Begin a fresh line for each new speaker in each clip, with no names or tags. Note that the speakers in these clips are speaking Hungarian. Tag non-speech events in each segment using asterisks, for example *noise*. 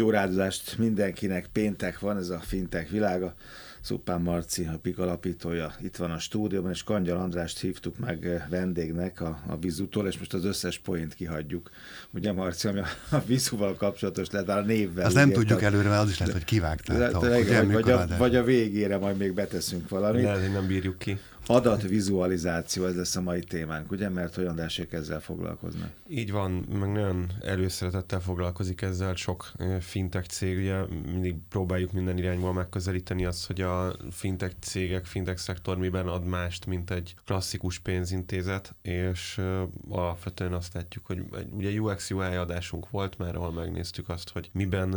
Jó rádozást mindenkinek, péntek van, ez a fintek világa. Szupán Marci, a PIK alapítója itt van a stúdióban, és Kangyal Andrást hívtuk meg eh, vendégnek a, a Vizutól, és most az összes poént kihagyjuk. Ugye Marci, ami a, a Vizuval kapcsolatos lehet, a névvel.
Azt nem tudjuk előre, mert az is lehet, hogy kivágták.
Vagy, vagy, a, vagy a végére majd még beteszünk valamit.
Lehet, hogy nem bírjuk ki.
Adatvizualizáció, ez lesz a mai témánk, ugye? Mert olyan Dásék ezzel foglalkoznak.
Így van, meg nagyon előszeretettel foglalkozik ezzel sok fintech cég, ugye mindig próbáljuk minden irányból megközelíteni azt, hogy a fintech cégek, fintech szektor miben ad mást, mint egy klasszikus pénzintézet, és alapvetően azt látjuk, hogy ugye UX UI adásunk volt már, ahol megnéztük azt, hogy miben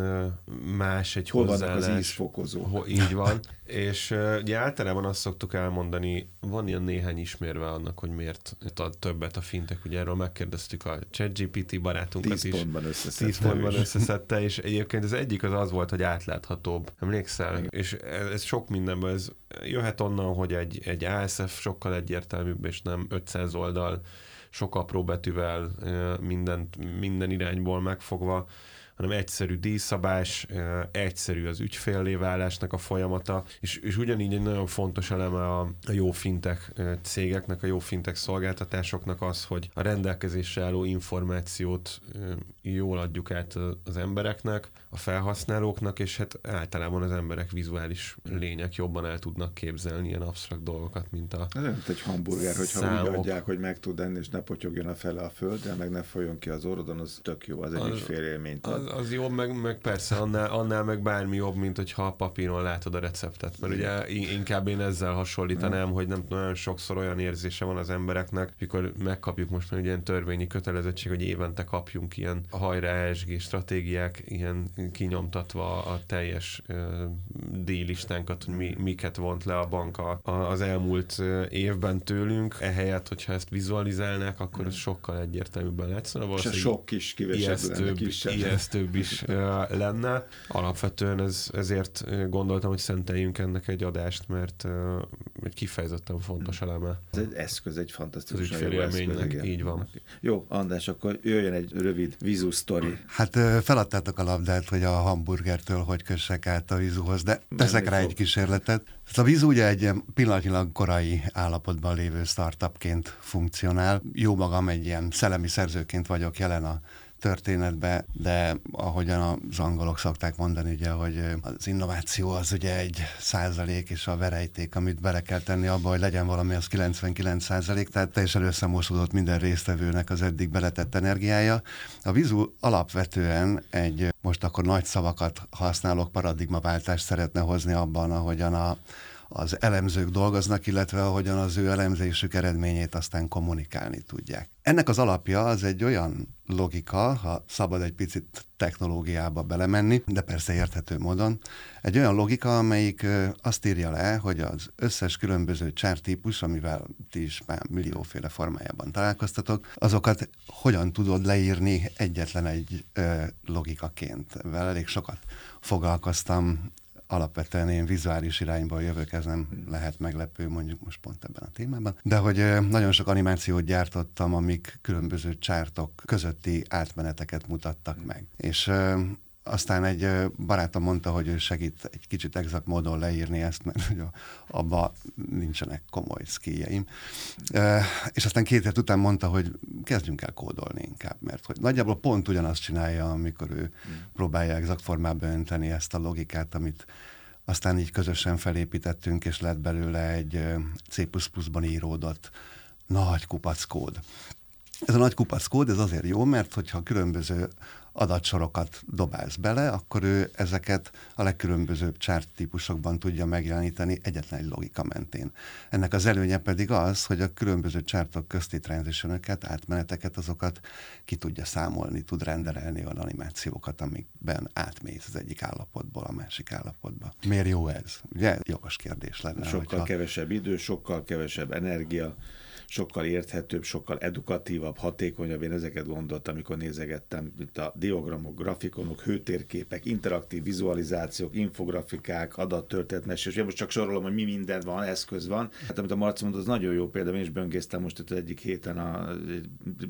más egy
Hol
hozzáállás.
az ízfokozó.
Így van. és ugye általában azt szoktuk elmondani, van ilyen néhány ismérve annak, hogy miért ad többet a fintek. Ugye erről megkérdeztük a ChatGPT barátunkat
Tíz
is.
pontban összeszedte.
Tíz pontban összeszedte, és egyébként az egyik az az volt, hogy átláthatóbb. Emlékszel?
Igen.
És ez, ez sok mindenből, ez jöhet onnan, hogy egy, egy ASF sokkal egyértelműbb, és nem 500 oldal, sok apró betűvel, mindent, minden irányból megfogva, hanem egyszerű díjszabás, egyszerű az ügyféllé válásnak a folyamata, és, és ugyanígy egy nagyon fontos eleme a, a jó fintech ö, cégeknek, a jó fintech szolgáltatásoknak az, hogy a rendelkezésre álló információt jól adjuk át az embereknek, a felhasználóknak, és hát általában az emberek vizuális lények jobban el tudnak képzelni ilyen absztrakt dolgokat, mint a
Ez mint egy hamburger, hogyha úgy
Számok.
adják, hogy meg tud enni, és ne potyogjon a fele a földre, meg ne folyjon ki az orrodon, az tök jó, az egy
Az-
ügyfélélményt ad.
Az, az jobb, meg, meg persze, annál, annál meg bármi jobb, mint hogyha a papíron látod a receptet. Mert ugye inkább én ezzel hasonlítanám, hogy nem tudom, nagyon sokszor olyan érzése van az embereknek, mikor megkapjuk most már ilyen törvényi kötelezettség, hogy évente kapjunk ilyen hajrá ESG stratégiák, ilyen kinyomtatva a teljes díjlistánkat, hogy mi, miket vont le a bank a, a, az elmúlt évben tőlünk. Ehelyett, hogyha ezt vizualizálnák, akkor ez sokkal egyértelműbben lesz. Szóval
És sok kis
ijesztőbb, ijesztőbb is lenne. Alapvetően ez, ezért gondoltam, hogy szenteljünk ennek egy adást, mert egy kifejezetten fontos eleme.
Ez egy eszköz, egy fantasztikus
Az ügyfélélménynek, így van.
Jó, András, akkor jöjjön egy rövid vizu sztori.
Hát feladtátok a labdát, hogy a hamburgertől hogy kössek át a vízuhoz, de teszek rá
fog.
egy kísérletet. A vízu ugye egy ilyen pillanatilag korai állapotban lévő startupként funkcionál. Jó magam egy ilyen szellemi szerzőként vagyok jelen a történetbe, de ahogyan az angolok szokták mondani, ugye, hogy az innováció az ugye egy százalék, és a verejték, amit bele kell tenni abba, hogy legyen valami, az 99 százalék, tehát teljesen összemosódott minden résztvevőnek az eddig beletett energiája. A vizu alapvetően egy, most akkor nagy szavakat használok, paradigmaváltást szeretne hozni abban, ahogyan a az elemzők dolgoznak, illetve ahogyan az ő elemzésük eredményét aztán kommunikálni tudják. Ennek az alapja az egy olyan logika, ha szabad egy picit technológiába belemenni, de persze érthető módon, egy olyan logika, amelyik azt írja le, hogy az összes különböző csártípus, amivel ti is már millióféle formájában találkoztatok, azokat hogyan tudod leírni egyetlen egy logikaként. Vele elég sokat foglalkoztam alapvetően én vizuális irányból jövök, ez nem lehet meglepő mondjuk most pont ebben a témában. De hogy nagyon sok animációt gyártottam, amik különböző csártok közötti átmeneteket mutattak meg. És aztán egy barátom mondta, hogy ő segít egy kicsit exakt módon leírni ezt, mert hogy abban nincsenek komoly szkíjeim. És aztán két hét után mondta, hogy kezdjünk el kódolni inkább, mert hogy nagyjából pont ugyanazt csinálja, amikor ő próbálja exakt formába önteni ezt a logikát, amit aztán így közösen felépítettünk, és lett belőle egy C++-ban íródott nagy kupac kód. Ez a nagy kupac kód, ez azért jó, mert hogyha különböző adatsorokat dobálsz bele, akkor ő ezeket a legkülönbözőbb chart típusokban tudja megjeleníteni egyetlen egy logika mentén. Ennek az előnye pedig az, hogy a különböző csártok közti transitionöket, átmeneteket, azokat ki tudja számolni, tud rendelni olyan animációkat, amikben átmész az egyik állapotból a másik állapotba. Miért jó ez? Ugye jogos kérdés lenne.
Sokkal
hogyha-
kevesebb idő, sokkal kevesebb energia, sokkal érthetőbb, sokkal edukatívabb, hatékonyabb. Én ezeket gondoltam, amikor nézegettem, itt a diagramok, grafikonok, hőtérképek, interaktív vizualizációk, infografikák, adattörténetmesés. Én most csak sorolom, hogy mi minden van, eszköz van. Hát amit a Marci mondott, az nagyon jó példa. Én is böngésztem most itt az egyik héten a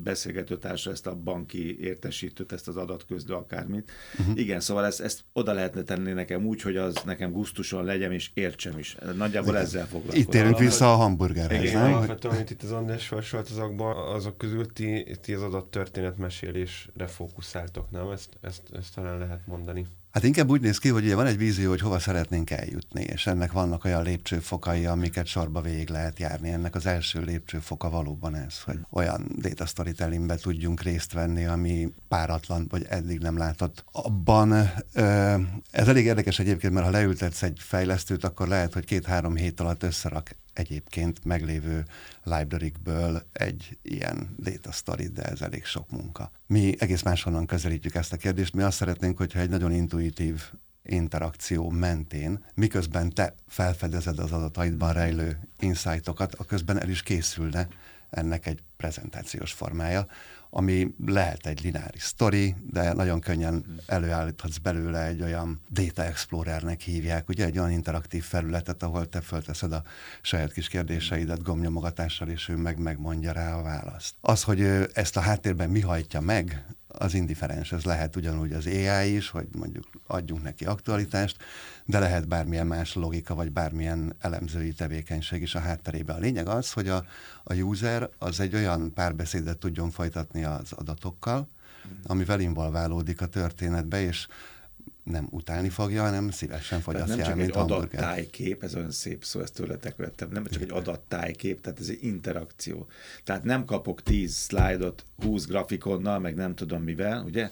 beszélgető társa ezt a banki értesítőt, ezt az adatközlő akármit. Uh-huh. Igen, szóval ezt, ezt oda lehetne tenni nekem úgy, hogy az nekem gusztuson legyen és értsem is. Nagyjából Igen. ezzel foglalkozom.
Itt térünk vissza a hamburgerhez,
Igen, nem? Alapvetően, amit itt az András felsorolt azokban, azok közül ti, ti az adott történetmesélésre fókuszáltok, nem? Ezt, ezt, ezt talán lehet mondani.
Hát inkább úgy néz ki, hogy ugye van egy vízió, hogy hova szeretnénk eljutni, és ennek vannak olyan lépcsőfokai, amiket sorba végig lehet járni. Ennek az első lépcsőfoka valóban ez, hogy olyan data storytellingbe tudjunk részt venni, ami páratlan, vagy eddig nem látott. Abban ez elég érdekes egyébként, mert ha leültetsz egy fejlesztőt, akkor lehet, hogy két-három hét alatt összerak egyébként meglévő library-ből egy ilyen data story, de ez elég sok munka. Mi egész máshonnan közelítjük ezt a kérdést. Mi azt szeretnénk, hogyha egy nagyon intuitív interakció mentén, miközben te felfedezed az adataidban rejlő insightokat, a közben el is készülne ennek egy prezentációs formája, ami lehet egy lineáris story, de nagyon könnyen előállíthatsz belőle egy olyan data explorernek hívják, ugye egy olyan interaktív felületet, ahol te fölteszed a saját kis kérdéseidet gomnyomogatással, és ő meg megmondja rá a választ. Az, hogy ezt a háttérben mi hajtja meg, az indiferens, ez lehet ugyanúgy az AI is, hogy mondjuk adjunk neki aktualitást, de lehet bármilyen más logika, vagy bármilyen elemzői tevékenység is a hátterében. A lényeg az, hogy a, a user az egy olyan párbeszédet tudjon folytatni az adatokkal, amivel involválódik a történetbe, és nem utálni fogja, hanem szívesen fogyasztja
nem csak mint egy adattájkép, ez olyan szép szó, ezt tőletek vettem, nem csak egy adattájkép, tehát ez egy interakció. Tehát nem kapok 10 szlájdot 20 grafikonnal, meg nem tudom mivel, ugye,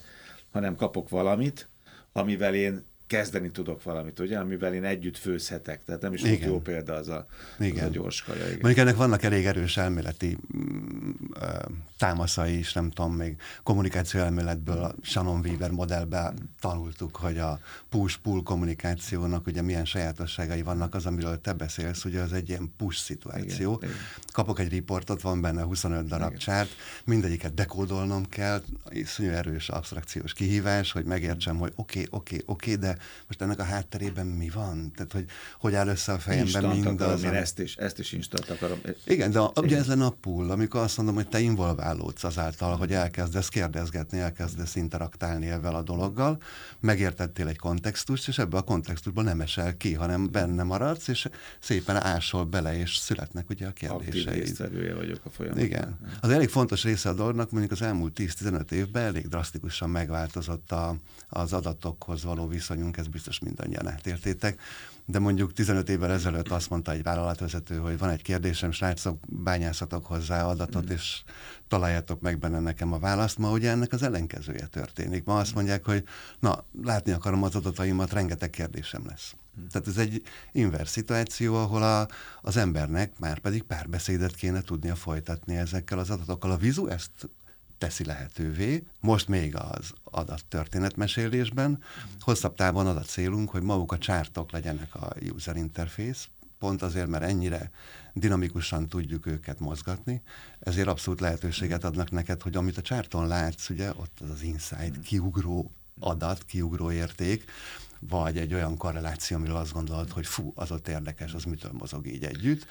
hanem kapok valamit, amivel én kezdeni tudok valamit, ugye, amivel én együtt főzhetek. Tehát nem is igen. jó példa az a, igen. Az a gyors kaja. Igen.
Mondjuk ennek vannak elég erős elméleti mm, támaszai is, nem tudom, még kommunikáció elméletből a Shannon Weaver modellben tanultuk, hogy a push-pull kommunikációnak ugye milyen sajátosságai vannak, az, amiről te beszélsz, ugye az egy ilyen push szituáció. Igen. Kapok egy riportot, van benne 25 darab igen. csárt, mindegyiket dekódolnom kell, iszonyú erős abstrakciós kihívás, hogy megértsem, hogy oké, okay, oké, okay, oké, okay, de most ennek a hátterében mi van? Tehát, hogy hogy áll össze a fejemben mindaz?
Akarom, én ezt is, ezt is instant akarom.
Igen, de a, ugye ez lenne a pull, amikor azt mondom, hogy te involválódsz azáltal, hogy elkezdesz kérdezgetni, elkezdesz interaktálni ebben a dologgal, megértettél egy kontextust, és ebből a kontextusból nem esel ki, hanem benne maradsz, és szépen ásol bele, és születnek ugye a kérdéseid.
Aktív vagyok a folyamatban.
Igen. Az elég fontos része a dolognak, mondjuk az elmúlt 10-15 évben elég drasztikusan megváltozott a, az adatokhoz való viszonyunk, ez biztos mindannyian átértétek, de mondjuk 15 évvel ezelőtt azt mondta egy vállalatvezető, hogy van egy kérdésem, srácok, bányászatok hozzá adatot, mm. és találjátok meg benne nekem a választ. Ma ugye ennek az ellenkezője történik. Ma azt mondják, hogy na, látni akarom az adataimat, rengeteg kérdésem lesz. Mm. Tehát ez egy inverse szituáció, ahol a, az embernek már pedig párbeszédet kéne tudnia folytatni ezekkel az adatokkal. A vizu ezt teszi lehetővé. Most még az adattörténetmesélésben. Hosszabb távon az a célunk, hogy maguk a csártok legyenek a user interface, pont azért, mert ennyire dinamikusan tudjuk őket mozgatni, ezért abszolút lehetőséget adnak neked, hogy amit a csárton látsz, ugye, ott az az insight, kiugró adat, kiugró érték, vagy egy olyan korreláció, amiről azt gondolod, hogy fú, az ott érdekes, az mitől mozog így együtt,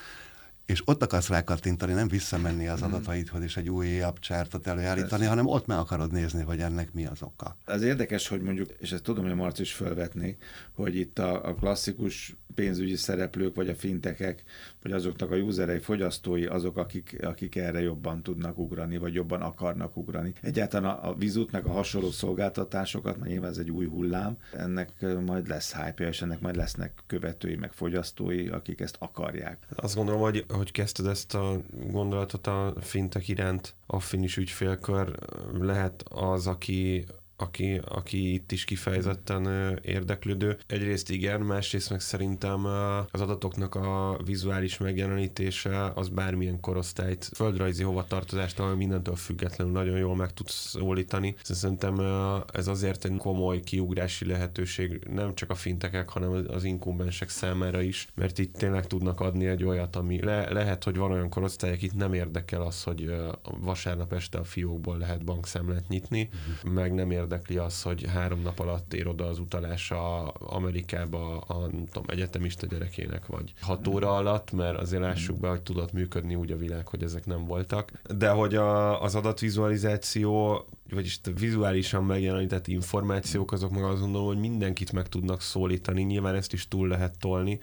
és ott akarsz rákattintani, nem visszamenni az adataidhoz és egy új abcsártot előállítani, hanem ott meg akarod nézni, hogy ennek mi az oka.
Az érdekes, hogy mondjuk, és ezt tudom, hogy Marci is felvetni, hogy itt a, a klasszikus pénzügyi szereplők, vagy a fintekek, vagy azoknak a userei, fogyasztói, azok, akik, akik erre jobban tudnak ugrani, vagy jobban akarnak ugrani. Egyáltalán a, a vizut, meg a hasonló szolgáltatásokat, mert nyilván ez egy új hullám, ennek majd lesz hype és ennek majd lesznek követői, meg fogyasztói, akik ezt akarják.
Azt gondolom, hogy, hogy kezdted ezt a gondolatot a fintek iránt, a finis ügyfélkör lehet az, aki aki, aki itt is kifejezetten érdeklődő. Egyrészt igen, másrészt meg szerintem az adatoknak a vizuális megjelenítése az bármilyen korosztályt, földrajzi hovatartozástól, mindentől függetlenül nagyon jól meg tud szólítani. Szerintem ez azért egy komoly kiugrási lehetőség nem csak a fintekek, hanem az inkubensek számára is, mert itt tényleg tudnak adni egy olyat, ami le, lehet, hogy van olyan korosztály, itt nem érdekel az, hogy vasárnap este a fiókból lehet bankszámlát nyitni, uh-huh. meg nem érdekli az, hogy három nap alatt ér oda az utalása Amerikába a nem tudom, egyetemista gyerekének, vagy hat óra alatt, mert azért lássuk be, hogy tudott működni úgy a világ, hogy ezek nem voltak. De hogy a, az adatvizualizáció vagyis vizuálisan megjelenített információk, azok meg azt gondolom, hogy mindenkit meg tudnak szólítani, nyilván ezt is túl lehet tolni,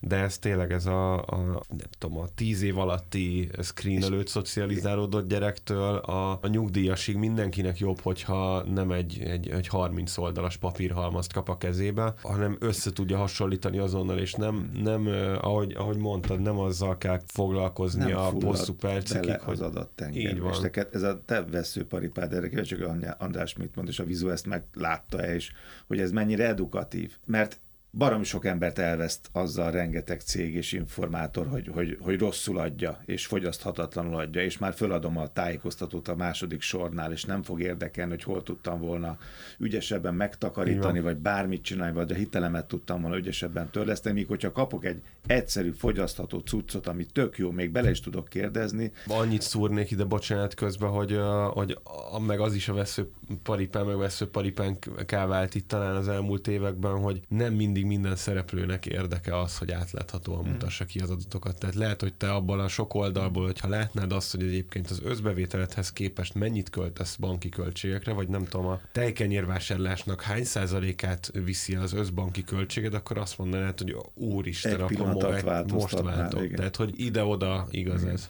de ez tényleg ez a, a nem tudom, a tíz év alatti screen előtt szocializálódott gyerektől a, a nyugdíjasig mindenkinek jobb, hogyha nem egy, egy, egy 30 oldalas papírhalmazt kap a kezébe, hanem össze tudja hasonlítani azonnal, és nem, nem ahogy, ahogy mondtad, nem azzal kell foglalkozni nem a bosszú percekig,
hogy az adattengely. Így van. És neked ez a te veszőparipád, erre csak András mit mond, és a vizu ezt meglátta-e, és hogy ez mennyire edukatív. Mert baromi sok embert elveszt azzal rengeteg cég és informátor, hogy, hogy, hogy rosszul adja, és fogyaszthatatlanul adja, és már föladom a tájékoztatót a második sornál, és nem fog érdekelni, hogy hol tudtam volna ügyesebben megtakarítani, vagy bármit csinálni, vagy a hitelemet tudtam volna ügyesebben törleszteni, míg hogyha kapok egy egyszerű fogyasztható cuccot, ami tök jó, még bele is tudok kérdezni.
Annyit szúrnék ide, bocsánat közben, hogy, hogy meg az is a vesző paripán, meg vesző paripán kávált itt talán az elmúlt években, hogy nem mindig mindig minden szereplőnek érdeke az, hogy átláthatóan hmm. mutassa ki az adatokat. Tehát lehet, hogy te abban a sok oldalból, hogyha látnád azt, hogy egyébként az összbevételedhez képest mennyit költesz banki költségekre, vagy nem tudom, a tejkenyérvásárlásnak hány százalékát viszi az összbanki költséged, akkor azt mondanád, hogy úristen,
Egy akkor most váltok.
Tehát, hogy ide-oda igaz ez.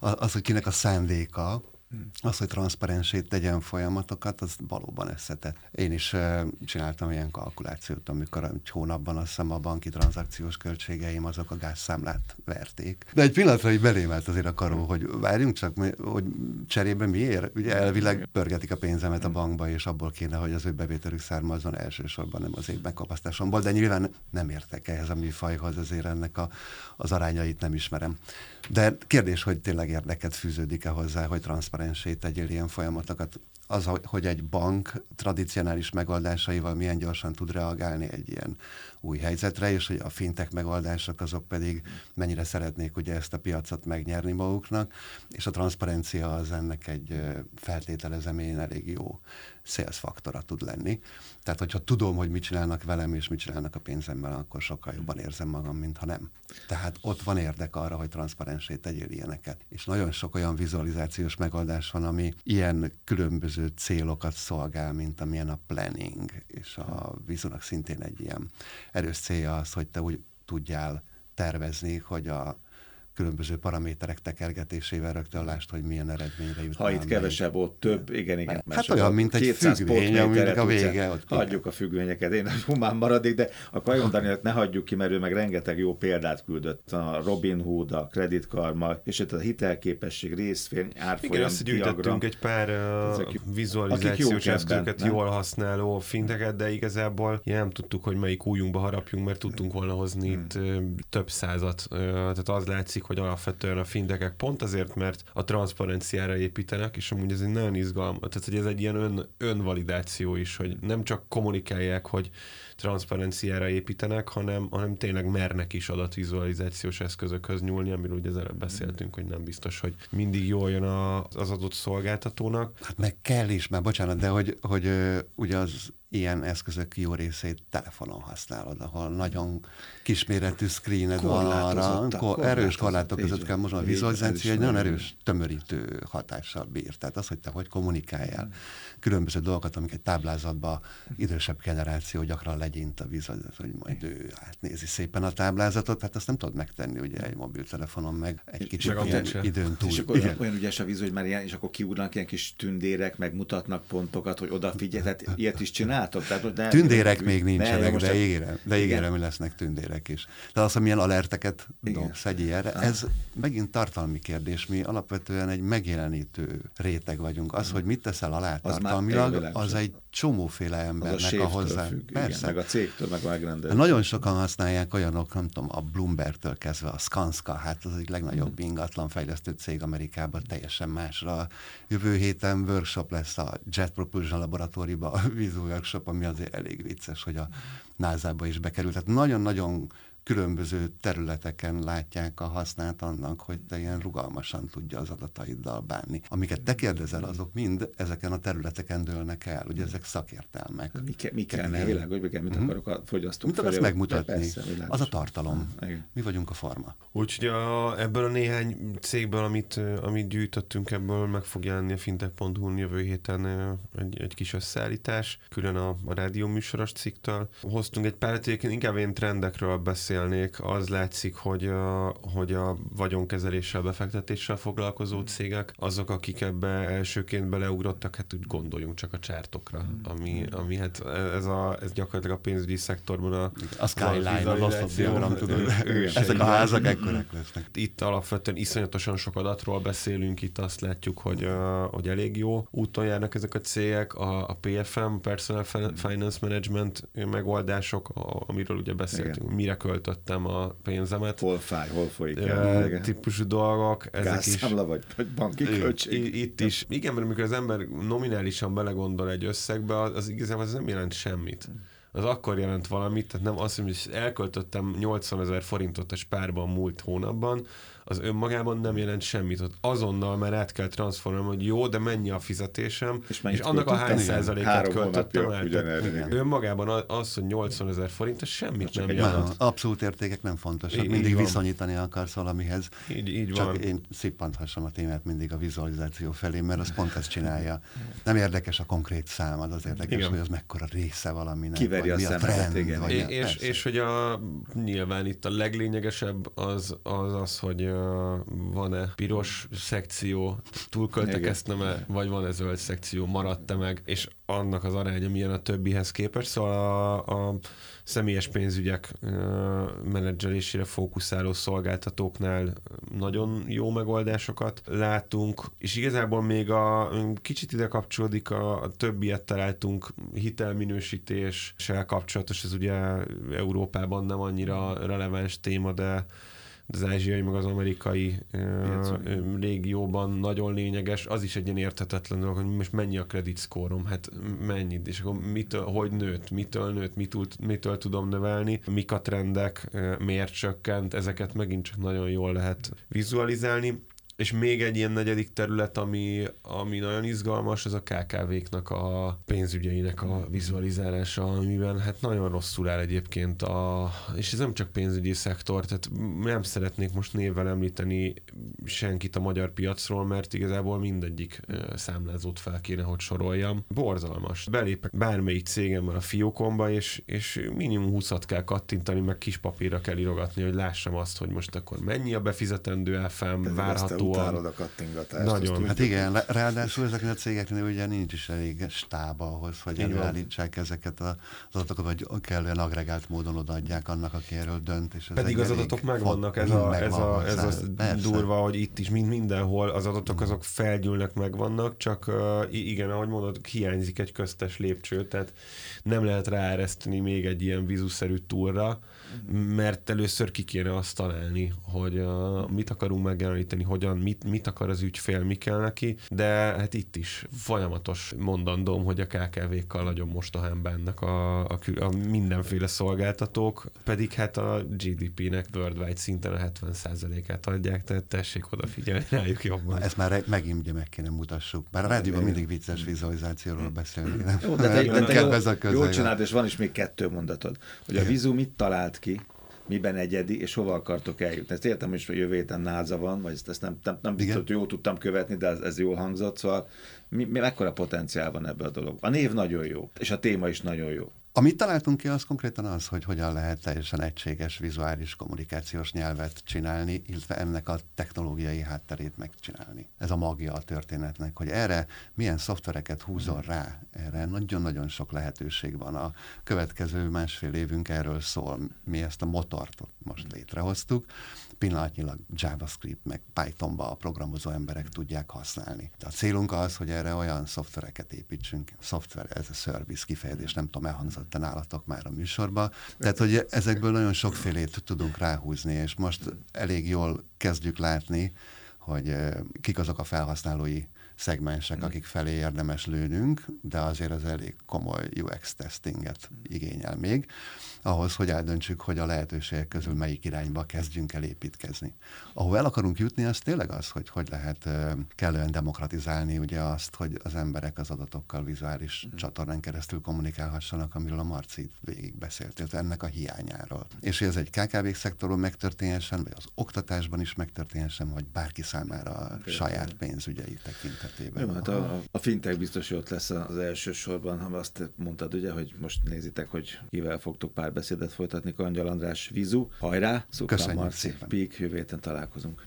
Az, hogy kinek a szándéka, az, hogy transzparensét tegyen folyamatokat, az valóban összetett. Én is uh, csináltam ilyen kalkulációt, amikor egy hónapban azt hiszem a banki tranzakciós költségeim azok a gázszámlát verték. De egy pillanatra így belém állt azért a karó, hogy várjunk csak, hogy cserébe miért? Ugye elvileg pörgetik a pénzemet a bankba, és abból kéne, hogy az ő bevételük származzon elsősorban, nem az én megkapasztásomból, de nyilván nem értek ehhez a műfajhoz, azért ennek a, az arányait nem ismerem. De kérdés, hogy tényleg érdeket fűződik-e hozzá, hogy transzparensé tegyél ilyen folyamatokat. Az, hogy egy bank tradicionális megoldásaival milyen gyorsan tud reagálni egy ilyen új helyzetre, és hogy a fintek megoldások azok pedig mennyire szeretnék ugye ezt a piacot megnyerni maguknak, és a transzparencia az ennek egy feltételezemén elég jó sales faktora tud lenni. Tehát, hogyha tudom, hogy mit csinálnak velem, és mit csinálnak a pénzemmel, akkor sokkal jobban érzem magam, mint ha nem. Tehát ott van érdek arra, hogy transzparensé tegyél ilyeneket. És nagyon sok olyan vizualizációs megoldás van, ami ilyen különböző célokat szolgál, mint amilyen a planning, és a vizunak szintén egy ilyen erős célja az, hogy te úgy tudjál tervezni, hogy a különböző paraméterek tekergetésével rögtön lást, hogy milyen eredményre jut.
Ha itt kevesebb, ott több, igen, igen.
Hát olyan, mint egy függvény, aminek a vége. Ott
hagyjuk a függvényeket, én humán maradik, de a Kajon Danielt ne hagyjuk ki, mert ő meg rengeteg jó példát küldött. A Robin Hood, a Credit Karma, és itt a hitelképesség, részvény, árfolyam, Igen,
azt gyűjtöttünk egy pár uh, vizualizációs eszközöket jól használó finteket, de igazából nem tudtuk, hogy melyik újunkba harapjunk, mert tudtunk volna hozni hmm. itt több százat. Tehát az látszik, hogy alapvetően a findekek pont azért, mert a transzparenciára építenek, és amúgy ez egy nagyon izgalmas, tehát hogy ez egy ilyen ön, önvalidáció is, hogy nem csak kommunikálják, hogy transzparenciára építenek, hanem, hanem tényleg mernek is adatvizualizációs eszközökhöz nyúlni, amiről ugye az előbb beszéltünk, hogy nem biztos, hogy mindig jól jön az adott szolgáltatónak.
Hát meg kell is, már bocsánat, de hogy, hogy ugye az ilyen eszközök jó részét telefonon használod, ahol nagyon kisméretű screened van arra, kor, erős korlátok között kell most a vizualizáció egy nagyon erős tömörítő hatással bír. Tehát az, hogy te hogy kommunikáljál különböző dolgokat, amik egy táblázatban idősebb generáció gyakran legyint a vizualizáció, hogy majd ő átnézi szépen a táblázatot, hát azt nem tudod megtenni ugye egy mobiltelefonon meg egy kicsit ilyen időn túl.
És akkor Igen. olyan ügyes a vizu, hogy már ilyen, és akkor kiúrnak ilyen kis tündérek, meg mutatnak pontokat, hogy odafigyelj, tehát ilyet is csinál látom. Tehát,
de, tündérek még nincsenek, ne, de, ígérem, de ígérem, hogy lesznek tündérek is. De az, hogy milyen alerteket dobsz egy ilyenre, ez megint tartalmi kérdés. Mi alapvetően egy megjelenítő réteg vagyunk. Az, hogy mit teszel alá tartalmilag, az egy csomóféle embernek a, a hozzá.
Függ, Persze. Igen, meg a cégtől, meg a megrendelő.
Nagyon sokan használják olyanok, nem tudom, a Bloomberg-től kezdve a Skanska, hát az egy legnagyobb hmm. ingatlan fejlesztő cég Amerikában, teljesen másra. Jövő héten workshop lesz a Jet Propulsion Laboratóriumban, *laughs* a workshop, ami azért elég vicces, hogy a NASA-ba is bekerült. Tehát nagyon-nagyon különböző területeken látják a hasznát annak, hogy te ilyen rugalmasan tudja az adataiddal bánni. Amiket te kérdezel, azok mind ezeken a területeken dőlnek el, ugye ezek szakértelmek.
Mi, ke, mi kellene, világos, hogy mit mhm. akarok a fogyasztók
Mit akarsz megmutatni? Persze, az a tartalom. Ah, mi vagyunk a forma.
Úgyhogy a, ebből a néhány cégből, amit, amit gyűjtöttünk, ebből meg fog jelenni a fintech.hu jövő héten egy, egy kis összeállítás, külön a, a rádió műsoros cikktől. Hoztunk egy pár inkább én trendekről beszél beszélnék, az látszik, hogy a, hogy a vagyonkezeléssel, befektetéssel foglalkozó cégek, azok, akik ebbe elsőként beleugrottak, hát úgy gondoljunk csak a csártokra, ami, ami hát ez, a, ez gyakorlatilag a pénzügyi szektorban a...
A skyline, az oszlop diagram, tudod. Ezek a házak ekkorek lesznek.
Itt alapvetően iszonyatosan sok adatról beszélünk, itt azt látjuk, hogy, hogy elég jó úton járnak ezek a cégek, a, a PFM, Personal Finance Management megoldások, amiről ugye beszéltünk, Igen. mire költ költöttem a pénzemet.
Hol fáj, hol folyik
el. típusú dolgok.
Ezek Gázszámla is, vagy, vagy banki költség.
Itt is. Igen, mert amikor az ember nominálisan belegondol egy összegbe, az, az igazából az nem jelent semmit az akkor jelent valamit, tehát nem azt hogy elköltöttem 80 ezer forintot a spárban múlt hónapban, az önmagában nem jelent semmit. Ott azonnal már át kell transformálnom, hogy jó, de mennyi a fizetésem, és, és annak a hány százalékát költöttem el. Önmagában az, hogy 80 ezer forint, ez semmit nem jelent.
Abszolút értékek nem fontosak. Így, mindig így viszonyítani akarsz valamihez.
Így, így
Csak
van.
én szippanthassam a témát mindig a vizualizáció felé, mert az pont ezt csinálja. Nem érdekes a konkrét szám, az, az érdekes, igen. hogy az mekkora része valaminek.
Kiveri a, a trend, igen.
Vagy és, és, hogy a, nyilván itt a leglényegesebb az az, az hogy van-e piros szekció, túlköltekeztem-e, vagy van-e zöld szekció, maradt-e meg, és annak az aránya milyen a többihez képest. Szóval a, a személyes pénzügyek menedzselésére fókuszáló szolgáltatóknál nagyon jó megoldásokat látunk, és igazából még a kicsit ide kapcsolódik, a, a többiet találtunk hitelminősítéssel kapcsolatos, ez ugye Európában nem annyira releváns téma, de az ázsiai, meg az amerikai uh, régióban nagyon lényeges, az is egy ilyen érthetetlen dolog, hogy most mennyi a credit score hát mennyit, és akkor mitől, hogy nőtt, mitől nőtt, mitől, mitől tudom növelni, mik a trendek, miért csökkent, ezeket megint csak nagyon jól lehet vizualizálni. És még egy ilyen negyedik terület, ami, ami nagyon izgalmas, az a KKV-knak a pénzügyeinek a vizualizálása, amiben hát nagyon rosszul áll egyébként a, és ez nem csak pénzügyi szektor, tehát nem szeretnék most névvel említeni senkit a magyar piacról, mert igazából mindegyik számlázót fel kéne, hogy soroljam. Borzalmas. Belépek bármelyik cégemmel a fiókomba, és, és minimum 20 kell kattintani, meg kis papírra kell irogatni, hogy lássam azt, hogy most akkor mennyi a befizetendő elfem, várható
utálod a kattingatást.
Nagyon. Hát igen, ráadásul ezeknél a cégeknél ugye nincs is elég stáb ahhoz, hogy előállítsák ezeket az adatokat, vagy kellően agregált módon odaadják annak, aki erről dönt. És
Pedig az adatok megvannak, ez a, ez a, ez a durva, hogy itt is, mint mindenhol, az adatok azok felgyűlnek, megvannak, csak uh, igen, ahogy mondod, hiányzik egy köztes lépcső, tehát nem lehet ráereszteni még egy ilyen vízuszerű túlra, mert először ki kéne azt találni, hogy uh, mit akarunk megjeleníteni, hogyan, mit, mit akar az ügyfél, mi kell neki, de hát itt is folyamatos mondandóm, hogy a KKV-kkal nagyon mostohán bánnak a, a, a mindenféle szolgáltatók, pedig hát a GDP-nek worldwide szinten a 70%-át adják, tehát tessék odafigyelni rájuk jobban.
Ezt már megint ugye meg kéne mutassuk. Bár a rádióban mindig vicces vizualizációról beszélni. Jó, de
te, de te jól, jól csináld, és van is még kettő mondatod. Hogy a Vizu mit talált ki, miben egyedi, és hova akartok eljutni. Ezt értem is, hogy jövő héten náza van, vagy ezt, ezt nem, nem, nem biztos, hogy jól tudtam követni, de ez, ez jól hangzott, szóval mi, mi, mekkora potenciál van ebbe a dolog. A név nagyon jó, és a téma is nagyon jó.
Amit találtunk ki, az konkrétan az, hogy hogyan lehet teljesen egységes vizuális kommunikációs nyelvet csinálni, illetve ennek a technológiai hátterét megcsinálni. Ez a magia a történetnek, hogy erre milyen szoftvereket húzol rá, erre nagyon-nagyon sok lehetőség van. A következő másfél évünk erről szól. Mi ezt a motort most létrehoztuk, pillanatnyilag JavaScript meg Pythonba a programozó emberek tudják használni. De a célunk az, hogy erre olyan szoftvereket építsünk, szoftver ez a service kifejezés, nem tudom, elhangzott a nálatok már a műsorba. Tehát, hogy ezekből nagyon sokfélét tudunk ráhúzni, és most elég jól kezdjük látni, hogy eh, kik azok a felhasználói szegmensek, akik felé érdemes lőnünk, de azért az elég komoly UX testinget igényel még, ahhoz, hogy eldöntsük, hogy a lehetőségek közül melyik irányba kezdjünk el építkezni. Ahol el akarunk jutni, az tényleg az, hogy hogy lehet kellően demokratizálni ugye azt, hogy az emberek az adatokkal vizuális mm. csatornán keresztül kommunikálhassanak, amiről a Marci végig beszélt, ennek a hiányáról. És hogy ez egy KKV szektoron megtörténhessen, vagy az oktatásban is megtörténhessen, vagy bárki számára a saját pénzügyei tekintet
tekintetében. Jó, hát a, a fintech biztos, hogy ott lesz az első sorban, ha azt mondtad ugye, hogy most nézitek, hogy kivel fogtok párbeszédet folytatni, Kangyal András Vizu. Hajrá, Szukra Marci, Pík, jövő héten találkozunk.